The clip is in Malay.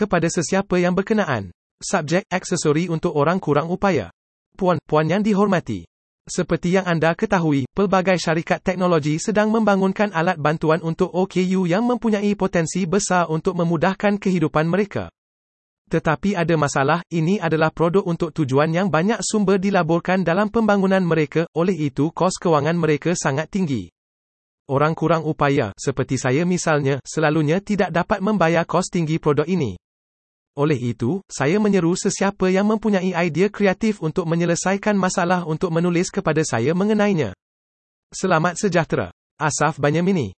kepada sesiapa yang berkenaan. Subjek, aksesori untuk orang kurang upaya. Puan-puan yang dihormati. Seperti yang anda ketahui, pelbagai syarikat teknologi sedang membangunkan alat bantuan untuk OKU yang mempunyai potensi besar untuk memudahkan kehidupan mereka. Tetapi ada masalah, ini adalah produk untuk tujuan yang banyak sumber dilaburkan dalam pembangunan mereka, oleh itu kos kewangan mereka sangat tinggi. Orang kurang upaya, seperti saya misalnya, selalunya tidak dapat membayar kos tinggi produk ini. Oleh itu, saya menyeru sesiapa yang mempunyai idea kreatif untuk menyelesaikan masalah untuk menulis kepada saya mengenainya. Selamat sejahtera. Asaf Banyamini